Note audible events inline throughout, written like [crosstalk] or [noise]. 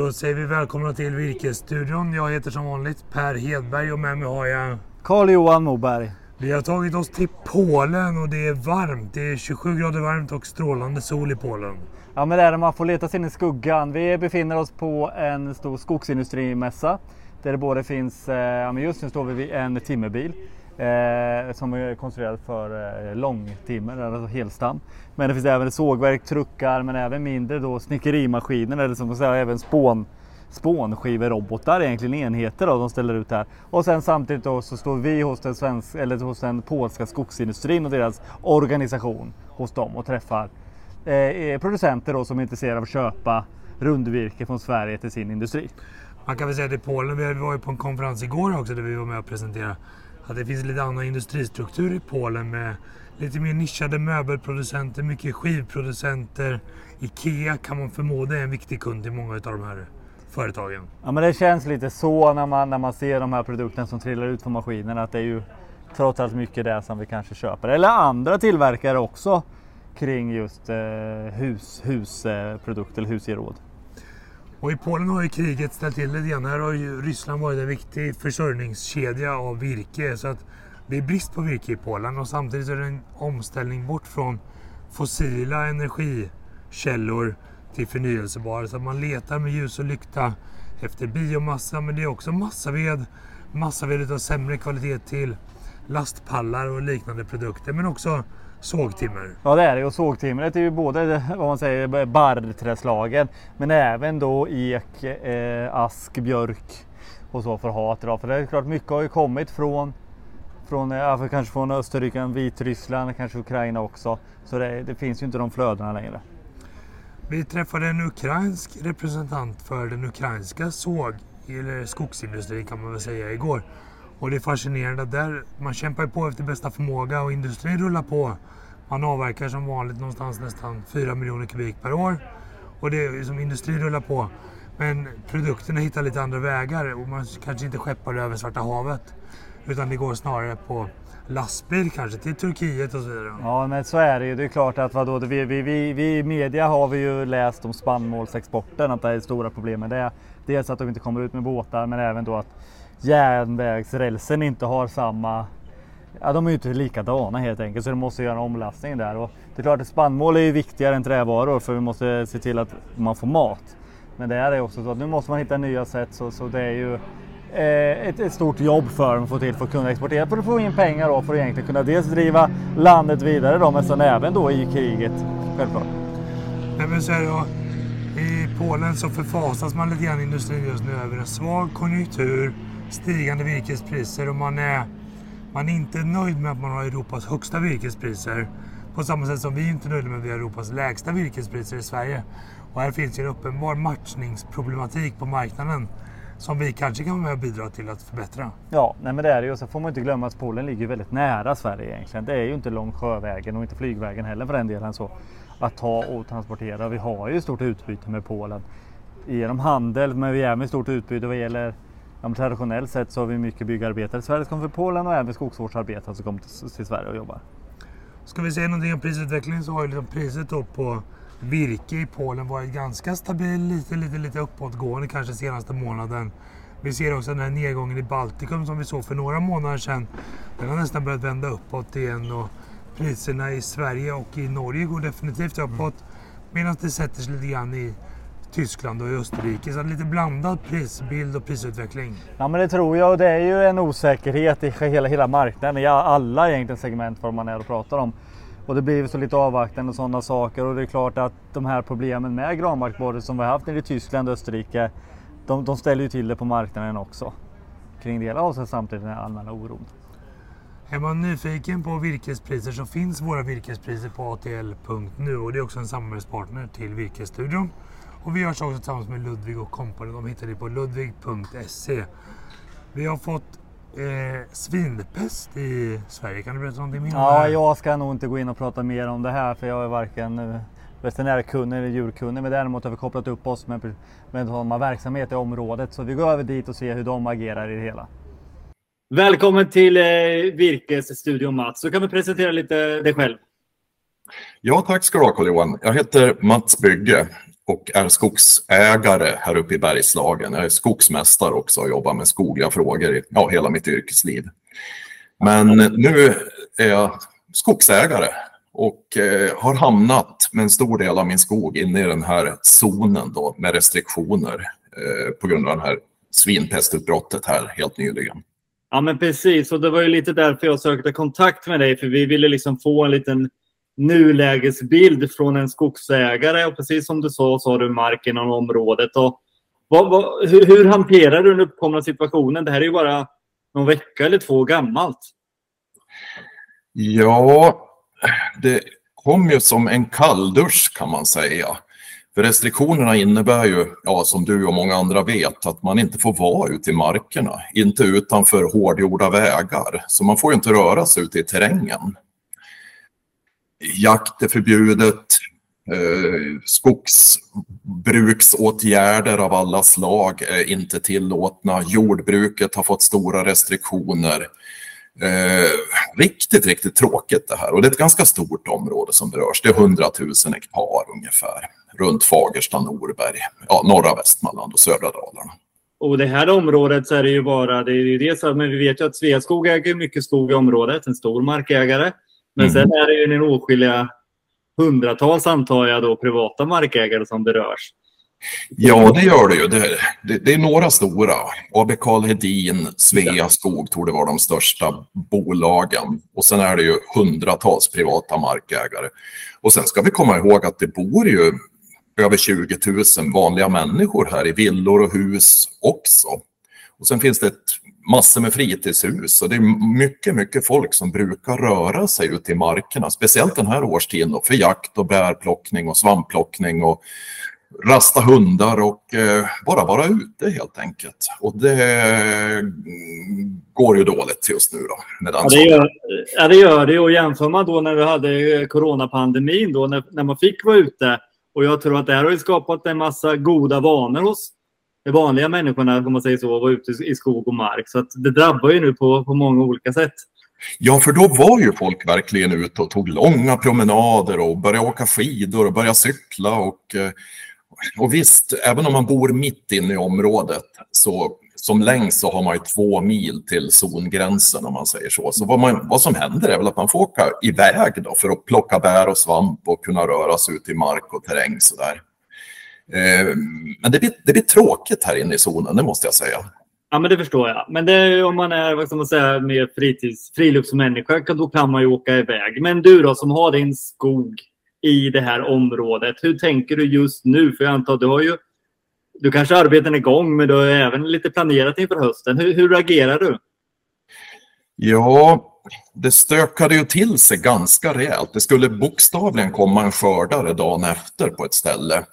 Då säger vi välkomna till Virkesstudion. Jag heter som vanligt Per Hedberg och med mig har jag Carl-Johan Moberg. Vi har tagit oss till Polen och det är varmt. Det är 27 grader varmt och strålande sol i Polen. Ja men det är det, man får leta sig in i skuggan. Vi befinner oss på en stor skogsindustrimässa där det både finns, eh, ja men just nu står vi vid en timmerbil eh, som är konstruerad för eh, långtimmer, alltså helstam. Men det finns även sågverk, truckar men även mindre då snickerimaskiner eller som man säger även spån spånskiverobotar, egentligen enheter då, de ställer ut här. Och sen samtidigt då så står vi hos den, svensk, eller hos den polska skogsindustrin och deras organisation hos dem och träffar eh, eh, producenter då som är intresserade av att köpa rundvirke från Sverige till sin industri. Man kan väl säga att i Polen, vi var ju på en konferens igår också där vi var med och presenterade att det finns lite annan industristruktur i Polen med lite mer nischade möbelproducenter, mycket skivproducenter. Ikea kan man förmoda är en viktig kund till många av de här företagen. Ja men det känns lite så när man, när man ser de här produkterna som trillar ut från maskinen att det är ju trots allt mycket det som vi kanske köper. Eller andra tillverkare också kring just eh, hus, husprodukter, eller husgeråd. Och i Polen har ju kriget ställt till det grann. Här har ju Ryssland varit en viktig försörjningskedja av virke. Så att det är brist på virke i Polen och samtidigt är det en omställning bort från fossila energikällor till förnyelsebara. Så att man letar med ljus och lykta efter biomassa men det är också massaved. Massaved av sämre kvalitet till lastpallar och liknande produkter men också sågtimmer. Ja det är det och sågtimret är ju både [laughs] vad man säger barrträslagen men även då ek, eh, ask, björk och så för att ha För det är klart mycket har ju kommit från från, ja, kanske från Österrike, Vitryssland, kanske Ukraina också. Så det, det finns ju inte de flödena längre. Vi träffade en ukrainsk representant för den ukrainska såg eller skogsindustrin kan man väl säga igår. Och det är fascinerande att där, man kämpar på efter bästa förmåga och industrin rullar på. Man avverkar som vanligt någonstans nästan 4 miljoner kubik per år. Och det är som industrin rullar på. Men produkterna hittar lite andra vägar och man kanske inte skeppar det över Svarta havet. Utan det går snarare på lastbil kanske till Turkiet och så vidare. Ja men så är det ju. Det är klart att vadå, vi, vi, vi, vi i media har vi ju läst om spannmålsexporten, att det är stora problem med det. Dels att de inte kommer ut med båtar men även då att järnvägsrälsen inte har samma Ja, de är ju inte likadana helt enkelt så de måste göra en omlastning där. Och det är klart att spannmål är ju viktigare än trävaror för vi måste se till att man får mat. Men det är också så att nu måste man hitta nya sätt så, så det är ju eh, ett, ett, stort jobb för dem att få till för att kunna exportera. För att få in pengar då för att egentligen kunna dels driva landet vidare då men sen även då i kriget självklart. Nej, men så är det, I Polen så förfasas man lite grann i industrin just nu över en svag konjunktur, stigande virkespriser och man är, man är inte nöjd med att man har Europas högsta virkespriser. På samma sätt som vi inte är nöjda med att vi har Europas lägsta virkespriser i Sverige. Och här finns ju en uppenbar matchningsproblematik på marknaden som vi kanske kan vara med och bidra till att förbättra. Ja, nej men det är det ju. Så får man inte glömma att Polen ligger väldigt nära Sverige egentligen. Det är ju inte långt sjövägen och inte flygvägen heller för den delen så att ta och transportera. Vi har ju stort utbyte med Polen genom handel, men vi är med stort utbyte vad gäller Ja, traditionellt sett så har vi mycket byggarbetare i Sverige som kommer från Polen och även skogsvårdsarbetare som kommer till, till Sverige och jobbar. Ska vi säga någonting om prisutvecklingen så har ju liksom priset då på virke i Polen varit ganska stabil, lite, lite, lite uppåtgående kanske senaste månaden. Vi ser också den här nedgången i Baltikum som vi såg för några månader sedan. Den har nästan börjat vända uppåt igen och priserna i Sverige och i Norge går definitivt uppåt. Medan det sätter sig lite grann i Tyskland och Österrike. Så lite blandad prisbild och prisutveckling. Ja men det tror jag och det är ju en osäkerhet i hela, hela marknaden i alla egentligen segment vad man är och pratar om. Och det blir så lite avvaktande och sådana saker och det är klart att de här problemen med granbarkborre som vi har haft nere i Tyskland och Österrike de, de ställer ju till det på marknaden också. Kring det och sen samtidigt den allmänna oron. Är man nyfiken på virkespriser så finns våra virkespriser på atl.nu och det är också en samarbetspartner till Virkesstudion. Och vi görs också tillsammans med Ludvig och Company. De hittar ni på ludvig.se. Vi har fått eh, svinpest i Sverige. Kan du berätta någonting mer om ja, det? Jag ska nog inte gå in och prata mer om det här för jag är varken eh, veterinärkunnig eller djurkunnig. Men däremot har vi kopplat upp oss med, med de verksamhet i området. Så vi går över dit och ser hur de agerar i det hela. Välkommen till eh, Virkesstudion Mats. Så kan vi presentera lite dig själv. Ja, tack ska du ha Carl-Johan. Jag heter Mats Bygge och är skogsägare här uppe i Bergslagen. Jag är skogsmästare också och jobbar med skogliga frågor i ja, hela mitt yrkesliv. Men nu är jag skogsägare och eh, har hamnat med en stor del av min skog inne i den här zonen då med restriktioner eh, på grund av det här svinpestutbrottet här helt nyligen. Ja men precis och det var ju lite därför jag sökte kontakt med dig för vi ville liksom få en liten nulägesbild från en skogsägare och precis som du sa så har du mark inom området. Och vad, vad, hur, hur hanterar du den uppkomna situationen? Det här är ju bara någon vecka eller två gammalt. Ja, det kom ju som en kalldusch kan man säga. För restriktionerna innebär ju, ja, som du och många andra vet, att man inte får vara ute i markerna, inte utanför hårdgjorda vägar. Så man får ju inte röra sig ute i terrängen. Jakt är förbjudet, eh, skogsbruksåtgärder av alla slag är inte tillåtna. Jordbruket har fått stora restriktioner. Eh, riktigt, riktigt tråkigt det här. Och det är ett ganska stort område som berörs. Det är 100 000 hektar ungefär. Runt Fagersta, Norberg, ja, norra Västmanland och södra Dalarna. Och det här området så är det ju bara, det är ju det så, men vi vet ju att Sveaskog äger mycket skog i området, en stor markägare. Men mm. sen är det ju en åskilliga hundratals, antar jag, då, privata markägare som berörs. Ja, det gör det ju. Det, det, det är några stora. AB Karl Hedin, Sveaskog torde vara de största bolagen. Och sen är det ju hundratals privata markägare. Och sen ska vi komma ihåg att det bor ju över 20 000 vanliga människor här i villor och hus också. Och sen finns det ett massor med fritidshus och det är mycket, mycket folk som brukar röra sig ute i markerna, speciellt den här årstiden då, för jakt och bärplockning och svampplockning och rasta hundar och eh, bara vara ute helt enkelt. Och det går ju dåligt just nu då. Med ja, det gör, ja, det gör det. Och jämför man då när vi hade coronapandemin då, när, när man fick vara ute. Och jag tror att det här har skapat en massa goda vanor hos vanliga människorna, om man säger så, var ute i skog och mark. Så att det drabbar ju nu på, på många olika sätt. Ja, för då var ju folk verkligen ute och tog långa promenader och började åka skidor och började cykla och eh, och visst, även om man bor mitt inne i området så som längst så har man ju två mil till zongränsen om man säger så. Så vad, man, vad som händer är väl att man får åka iväg då för att plocka bär och svamp och kunna röra sig ut i mark och terräng sådär. Eh, men det blir, det blir tråkigt här inne i zonen, det måste jag säga. Ja, men det förstår jag. Men är, om man är vad ska man säga, mer fritids, friluftsmänniska, då kan man ju åka iväg. Men du då, som har din skog i det här området. Hur tänker du just nu? För jag antar du har ju du kanske har arbeten igång, men du har även lite planerat inför hösten. Hur, hur agerar du? Ja, det stökade ju till sig ganska rejält. Det skulle bokstavligen komma en skördare dagen efter på ett ställe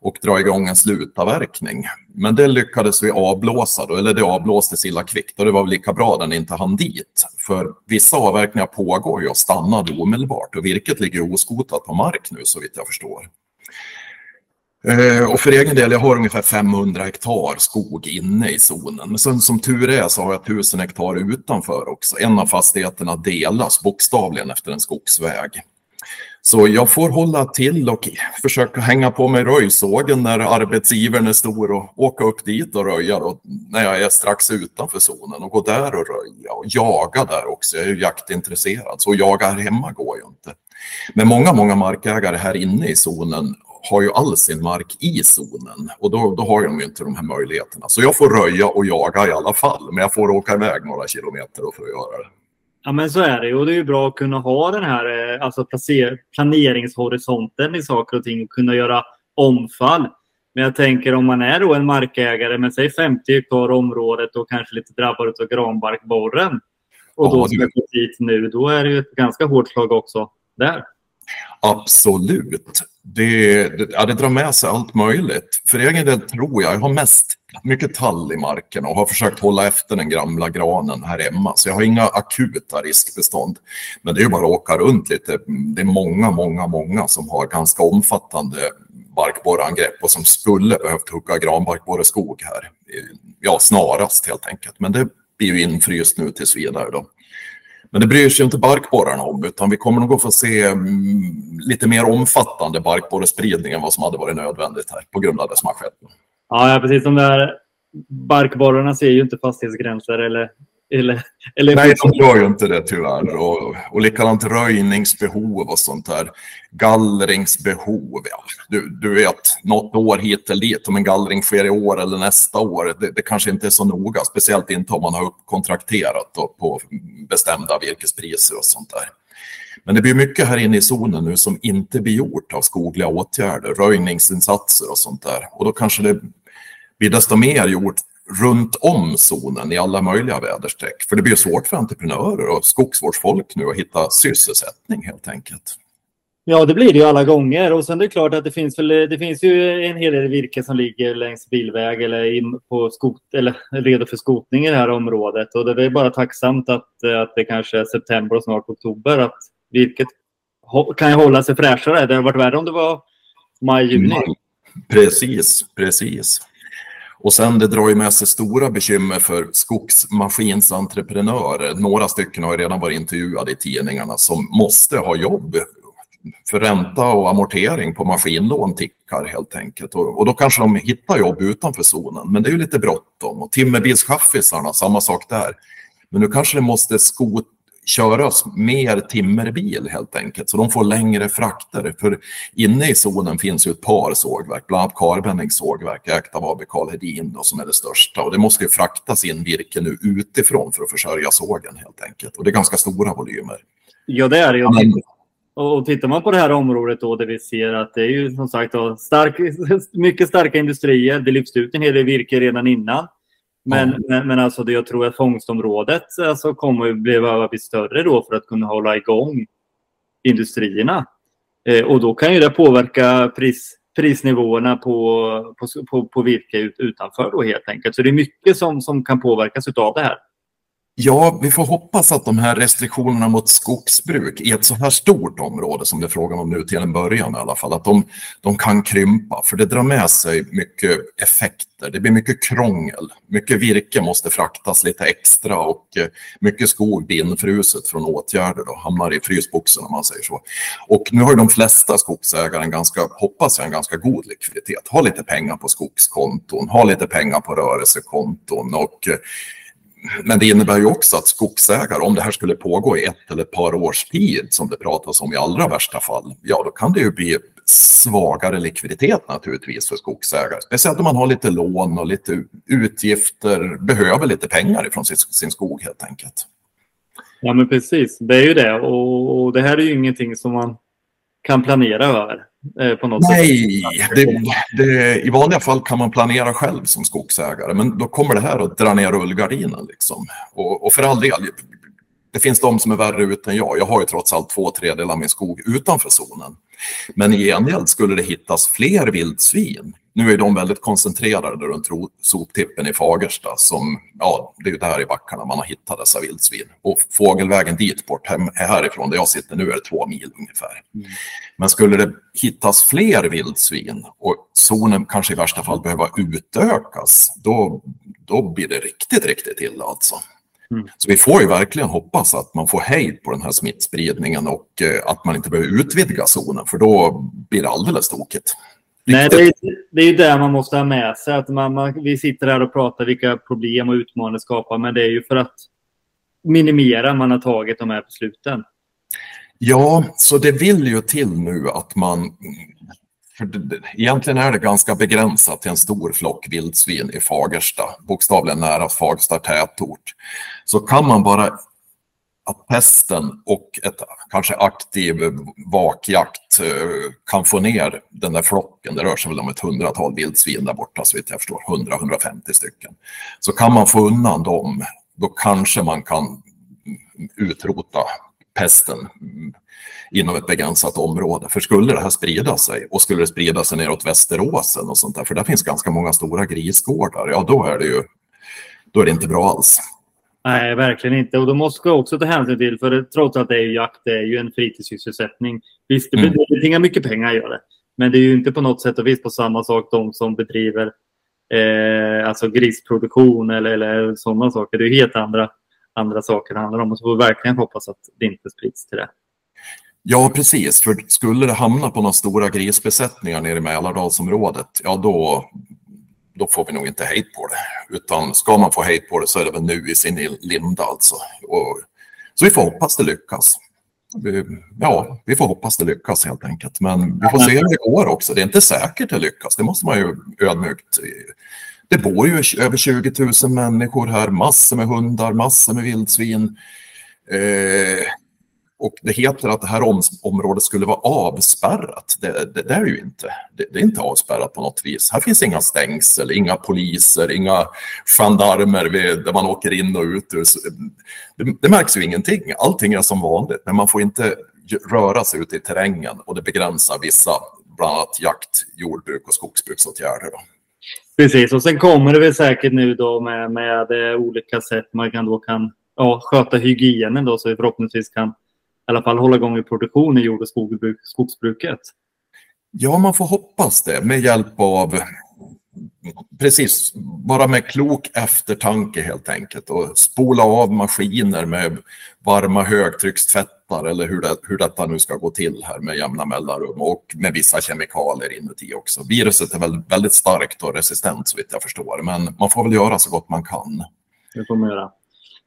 och dra igång en slutavverkning. Men det lyckades vi avblåsa, då, eller det avblåstes illa kvickt och det var väl lika bra den inte hann dit. För vissa avverkningar pågår ju och stannade omedelbart och virket ligger oskotat på mark nu så vitt jag förstår. Eh, och för egen del, jag har ungefär 500 hektar skog inne i zonen. Men sen, som tur är så har jag 1000 hektar utanför också. En av fastigheterna delas bokstavligen efter en skogsväg. Så jag får hålla till och försöka hänga på mig röjsågen när arbetsgivaren är stor och åka upp dit och röja då, när jag är strax utanför zonen och gå där och röja och jaga där också. Jag är ju jaktintresserad så jaga här hemma går ju inte. Men många, många markägare här inne i zonen har ju all sin mark i zonen och då, då har de ju inte de här möjligheterna. Så jag får röja och jaga i alla fall, men jag får åka iväg några kilometer för att göra det. Ja, men så är det och det är ju bra att kunna ha den här eh, alltså planeringshorisonten i saker och ting och kunna göra omfall. Men jag tänker om man är då en markägare med säg 50 hektar området och kanske lite drabbad av granbarkborren och då ska gå dit nu, då är det ju ett ganska hårt slag också där. Absolut. Det, det, ja, det drar med sig allt möjligt. För egen del tror jag, jag har mest mycket tall i marken och har försökt hålla efter den gamla granen här hemma. Så jag har inga akuta riskbestånd. Men det är ju bara att åka runt lite. Det är många, många, många som har ganska omfattande barkborreangrepp och som skulle behövt hugga granbarkborreskog här. Ja, snarast helt enkelt. Men det blir ju infryst nu tills vidare då. Men det bryr sig inte barkborrarna om, utan vi kommer nog att få se mm, lite mer omfattande barkborrespridning än vad som hade varit nödvändigt här på grund av det som har skett. Ja, precis. De där barkborrarna ser ju inte fastighetsgränser eller eller, eller Nej, de gör ju inte det tyvärr. Och, och likadant röjningsbehov och sånt där. Gallringsbehov, ja. Du, du vet, något år hit eller dit. Om en gallring sker i år eller nästa år, det, det kanske inte är så noga. Speciellt inte om man har kontrakterat på bestämda virkespriser och sånt där. Men det blir mycket här inne i zonen nu som inte blir gjort av skogliga åtgärder, röjningsinsatser och sånt där. Och då kanske det blir desto mer gjort runt om zonen i alla möjliga väderstreck. För det blir svårt för entreprenörer och skogsvårdsfolk nu att hitta sysselsättning helt enkelt. Ja, det blir det ju alla gånger. Och sen är det klart att det finns, väl, det finns ju en hel del virke som ligger längs bilväg eller, på skot, eller redo för skotning i det här området. Och det är bara tacksamt att, att det kanske är september och snart oktober att virket kan hålla sig fräschare. Det hade varit värre om det var maj, juni. Precis, precis. Och sen det drar ju med sig stora bekymmer för skogsmaskinsentreprenörer. Några stycken har ju redan varit intervjuade i tidningarna som måste ha jobb. För ränta och amortering på maskinlån tickar helt enkelt. Och, och då kanske de hittar jobb utanför zonen. Men det är ju lite bråttom. Och timmerbilschaffisarna, samma sak där. Men nu kanske det måste skot köras mer timmerbil helt enkelt, så de får längre frakter. För inne i zonen finns ju ett par sågverk, bland annat Karbennings sågverk, ägt av AB Karl Hedin som är det största. Och det måste ju fraktas in virke nu utifrån för att försörja sågen helt enkelt. Och det är ganska stora volymer. Ja, det är det. Men, och tittar man på det här området då där vi ser att det är ju som sagt då, stark, [laughs] mycket starka industrier. Det lyfts ut en hel del virke redan innan. Men, ja. men, men, alltså det jag tror att fångstområdet alltså kommer att behöva bli större då för att kunna hålla igång industrierna. Eh, och då kan ju det påverka pris, prisnivåerna på, på, på, på virke ut, utanför då helt enkelt. Så det är mycket som, som kan påverkas av det här. Ja, vi får hoppas att de här restriktionerna mot skogsbruk i ett så här stort område som det är frågan om nu till en början i alla fall, att de, de kan krympa för det drar med sig mycket effekter. Det blir mycket krångel, mycket virke måste fraktas lite extra och eh, mycket skog blir infruset från åtgärder och hamnar i frysboxen om man säger så. Och nu har de flesta skogsägare en ganska, hoppas jag, en ganska god likviditet. Ha lite pengar på skogskonton, ha lite pengar på rörelsekonton och eh, men det innebär ju också att skogsägare, om det här skulle pågå i ett eller ett par års tid, som det pratas om i allra värsta fall, ja då kan det ju bli svagare likviditet naturligtvis för skogsägare. Speciellt om man har lite lån och lite utgifter, behöver lite pengar ifrån sin, sin skog helt enkelt. Ja men precis, det är ju det och, och det här är ju ingenting som man kan planera över. Eh, på något Nej, det, det, i vanliga fall kan man planera själv som skogsägare, men då kommer det här att dra ner rullgardinen. Liksom. Och, och för all del, det finns de som är värre ute än jag. Jag har ju trots allt två tredjedelar av min skog utanför zonen. Men i gengäld skulle det hittas fler vildsvin. Nu är de väldigt koncentrerade runt soptippen i Fagersta. Som, ja, det är ju där i backarna man har hittat dessa vildsvin. Och fågelvägen dit bort härifrån där jag sitter nu är det två mil ungefär. Mm. Men skulle det hittas fler vildsvin och zonen kanske i värsta fall behöva utökas, då, då blir det riktigt, riktigt illa alltså. Mm. Så vi får ju verkligen hoppas att man får hejd på den här smittspridningen och eh, att man inte behöver utvidga zonen för då blir det alldeles tokigt. Nej, det är, det är det man måste ha med sig. Att man, man, vi sitter här och pratar vilka problem och utmaningar skapar, men det är ju för att minimera man har tagit de här besluten. Ja, så det vill ju till nu att man för det, egentligen är det ganska begränsat till en stor flock vildsvin i Fagersta, bokstavligen nära Fagersta tätort. Så kan man bara att pesten och ett kanske aktiv vakjakt eh, kan få ner den där flocken, det rör sig väl om ett hundratal vildsvin där borta så vitt jag förstår, 100-150 stycken. Så kan man få undan dem, då kanske man kan utrota pesten inom ett begränsat område. För skulle det här sprida sig och skulle det sprida sig neråt Västeråsen och sånt där, för där finns ganska många stora grisgårdar, ja då är det ju då är det inte bra alls. Nej, verkligen inte. Och då måste jag också ta hänsyn till, för trots att det är jakt, det är ju en fritidssysselsättning. Visst, det mm. betingar mycket pengar, gör det. Men det är ju inte på något sätt och vis på samma sak de som bedriver eh, alltså grisproduktion eller, eller sådana saker. Det är helt andra, andra saker det handlar om. Och så får vi verkligen hoppas att det inte sprids till det. Ja, precis. För skulle det hamna på några stora grisbesättningar nere i Mälardalsområdet, ja då, då får vi nog inte hejd på det. Utan ska man få hejd på det så är det väl nu i sin linda alltså. Och, så vi får hoppas det lyckas. Vi, ja, vi får hoppas det lyckas helt enkelt. Men vi får se hur det går också. Det är inte säkert det lyckas, det måste man ju ödmjukt det bor ju över 20 000 människor här, massor med hundar, massor med vildsvin. Eh, och det heter att det här om, området skulle vara avspärrat. Det, det, det är ju inte. Det, det, är inte avspärrat på något vis. Här finns inga stängsel, inga poliser, inga gendarmer där man åker in och ut. Det, det märks ju ingenting. Allting är som vanligt, men man får inte röra sig ute i terrängen och det begränsar vissa, bland annat jakt, jordbruk och skogsbruksåtgärder. Då. Precis, och sen kommer det väl säkert nu då med, med olika sätt man kan då kan ja, sköta hygienen då så vi förhoppningsvis kan i alla fall hålla igång i produktion i jord och skogsbruk, skogsbruket. Ja, man får hoppas det med hjälp av precis, bara med klok eftertanke helt enkelt och spola av maskiner med varma högtryckstvättar eller hur, det, hur detta nu ska gå till här med jämna mellanrum och med vissa kemikalier inuti också. Viruset är väl väldigt starkt och resistent så vitt jag förstår, men man får väl göra så gott man kan. Det får man göra.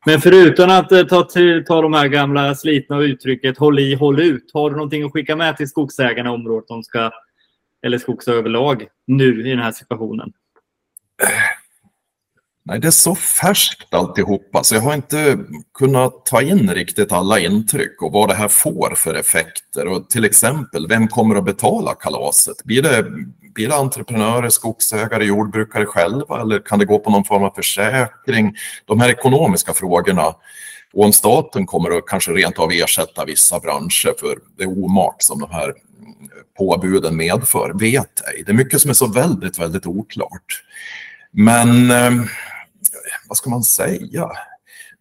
Men förutom att eh, ta, till, ta de här gamla slitna uttrycket håll i, håll ut. Har du någonting att skicka med till skogsägarna i området de ska, eller skogsöverlag nu i den här situationen? Nej, det är så färskt alltihopa så alltså, jag har inte kunnat ta in riktigt alla intryck och vad det här får för effekter. Och till exempel, vem kommer att betala kalaset? Blir det, blir det entreprenörer, skogsägare, jordbrukare själva eller kan det gå på någon form av försäkring? De här ekonomiska frågorna och om staten kommer att kanske rent av ersätta vissa branscher för det omak som de här påbuden medför, vet ej. Det är mycket som är så väldigt, väldigt oklart. Men eh, vad ska man säga?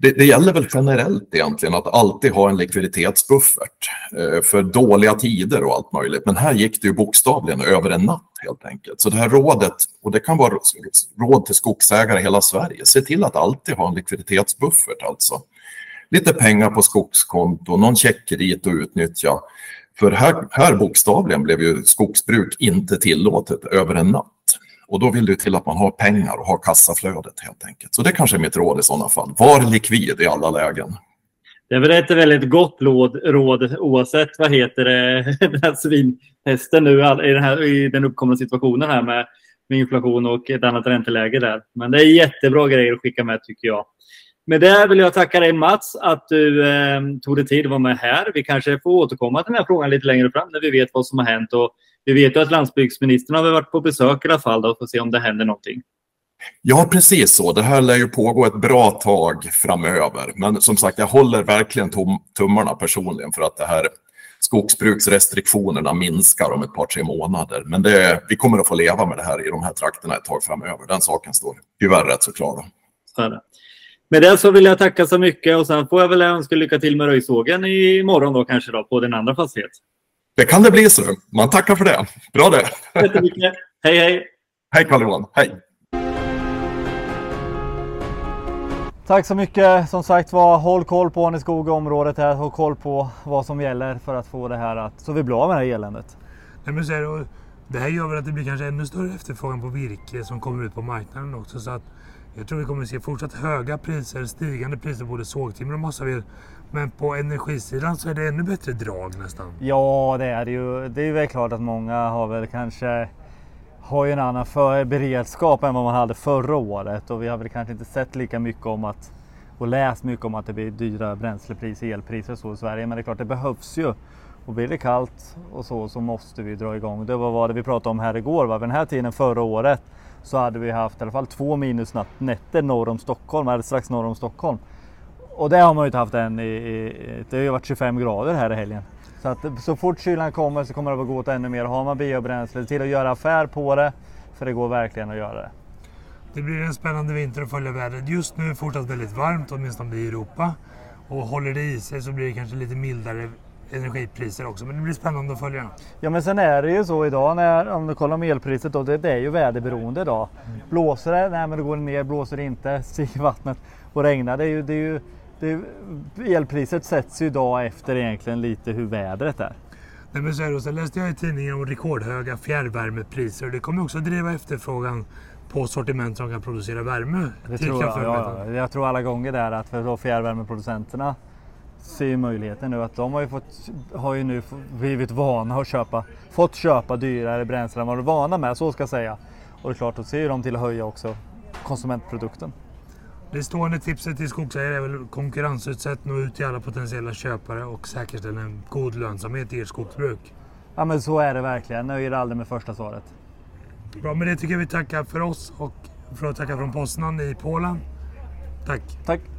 Det, det, gäller väl generellt egentligen att alltid ha en likviditetsbuffert eh, för dåliga tider och allt möjligt. Men här gick det ju bokstavligen över en natt helt enkelt. Så det här rådet, och det kan vara råd till skogsägare i hela Sverige, se till att alltid ha en likviditetsbuffert alltså. Lite pengar på skogskonto, någon checkkredit att utnyttja. För här, här bokstavligen blev ju skogsbruk inte tillåtet över en natt. Och då vill det till att man har pengar och har kassaflödet helt enkelt. Så det kanske är mitt råd i sådana fall. Var likvid i alla lägen. Det är väl ett väldigt gott råd, råd oavsett vad heter det, [laughs] den här svinhästen nu i den, här, i den uppkomna situationen här med, med inflation och ett annat ränteläge där. Men det är jättebra grejer att skicka med tycker jag. Med det vill jag tacka dig Mats att du eh, tog dig tid att vara med här. Vi kanske får återkomma till den här frågan lite längre fram när vi vet vad som har hänt och vi vet ju att landsbygdsministern har varit på besök i alla fall och får se om det händer någonting. Ja, precis så. Det här lär ju pågå ett bra tag framöver. Men som sagt, jag håller verkligen tum tummarna personligen för att det här skogsbruksrestriktionerna minskar om ett par, tre månader. Men det, vi kommer att få leva med det här i de här trakterna ett tag framöver. Den saken står tyvärr rätt så klar. Så med det så vill jag tacka så mycket och sen får jag väl önska lycka till med röjsågen imorgon då kanske då på din andra fastighet. Det kan det bli så. Man tackar för det. Bra det. Jättemycket. Hej hej. Hej Carl-Johan. Hej. Tack så mycket. Som sagt var, håll koll på Arneskog och området här. Håll koll på vad som gäller för att få det här att, så vi blir av med det här eländet. Nej, men så det, här gör väl att det blir kanske ännu större efterfrågan på virke som kommer ut på marknaden också. Så att jag tror vi kommer att se fortsatt höga priser, stigande priser på både sågtimmer och massaved. Men på energisidan så är det ännu bättre drag nästan. Ja, det är det ju. Det är väl klart att många har väl kanske har ju en annan för beredskap än vad man hade förra året och vi har väl kanske inte sett lika mycket om att och läst mycket om att det blir dyra bränslepriser, elpriser och så i Sverige. Men det är klart, det behövs ju. Och blir det kallt och så, så måste vi dra igång. Det var vad vi pratade om här igår. Va? Vid den här tiden förra året så hade vi haft i alla fall två minusnätter norr om Stockholm, eller strax norr om Stockholm. Och det har man ju inte haft än. I, i, det har ju varit 25 grader här i helgen. Så att så fort kylan kommer så kommer det att gå åt ännu mer. Har man biobränsle till att göra affär på det, för det går verkligen att göra det. Det blir en spännande vinter att följa vädret. Just nu är det fortsatt väldigt varmt, åtminstone i Europa. Och håller det i sig så blir det kanske lite mildare energipriser också. Men det blir spännande att följa. Ja men sen är det ju så idag när, om du kollar om elpriset då, det, det är ju väderberoende idag. Mm. Blåser det? Nej men då går det ner, blåser det inte, [laughs] stiger vattnet och regnar det är ju, det är ju det, elpriset sätts ju idag efter egentligen lite hur vädret är. Nej, men så är det. Och Sen läste jag i tidningen om rekordhöga fjärrvärmepriser. Det kommer också driva efterfrågan på sortiment som kan producera värme Det tror jag, ja, jag tror alla gånger där att för då fjärrvärmeproducenterna ser ju möjligheten nu att de har ju, fått, har ju nu blivit vana att köpa, fått köpa dyrare bränsle än vad de är vana med, så ska jag säga. Och det är klart, då ser ju de till att höja också konsumentprodukten. Det stående tipset till skogsägare är väl konkurrensutsätt, nå ut till alla potentiella köpare och säkerställa en god lönsamhet i ert skogsbruk. Ja men så är det verkligen, nöjer aldrig med första svaret. Bra, med det tycker jag vi tackar för oss och för att tacka från Poznan i Polen. Tack! Tack!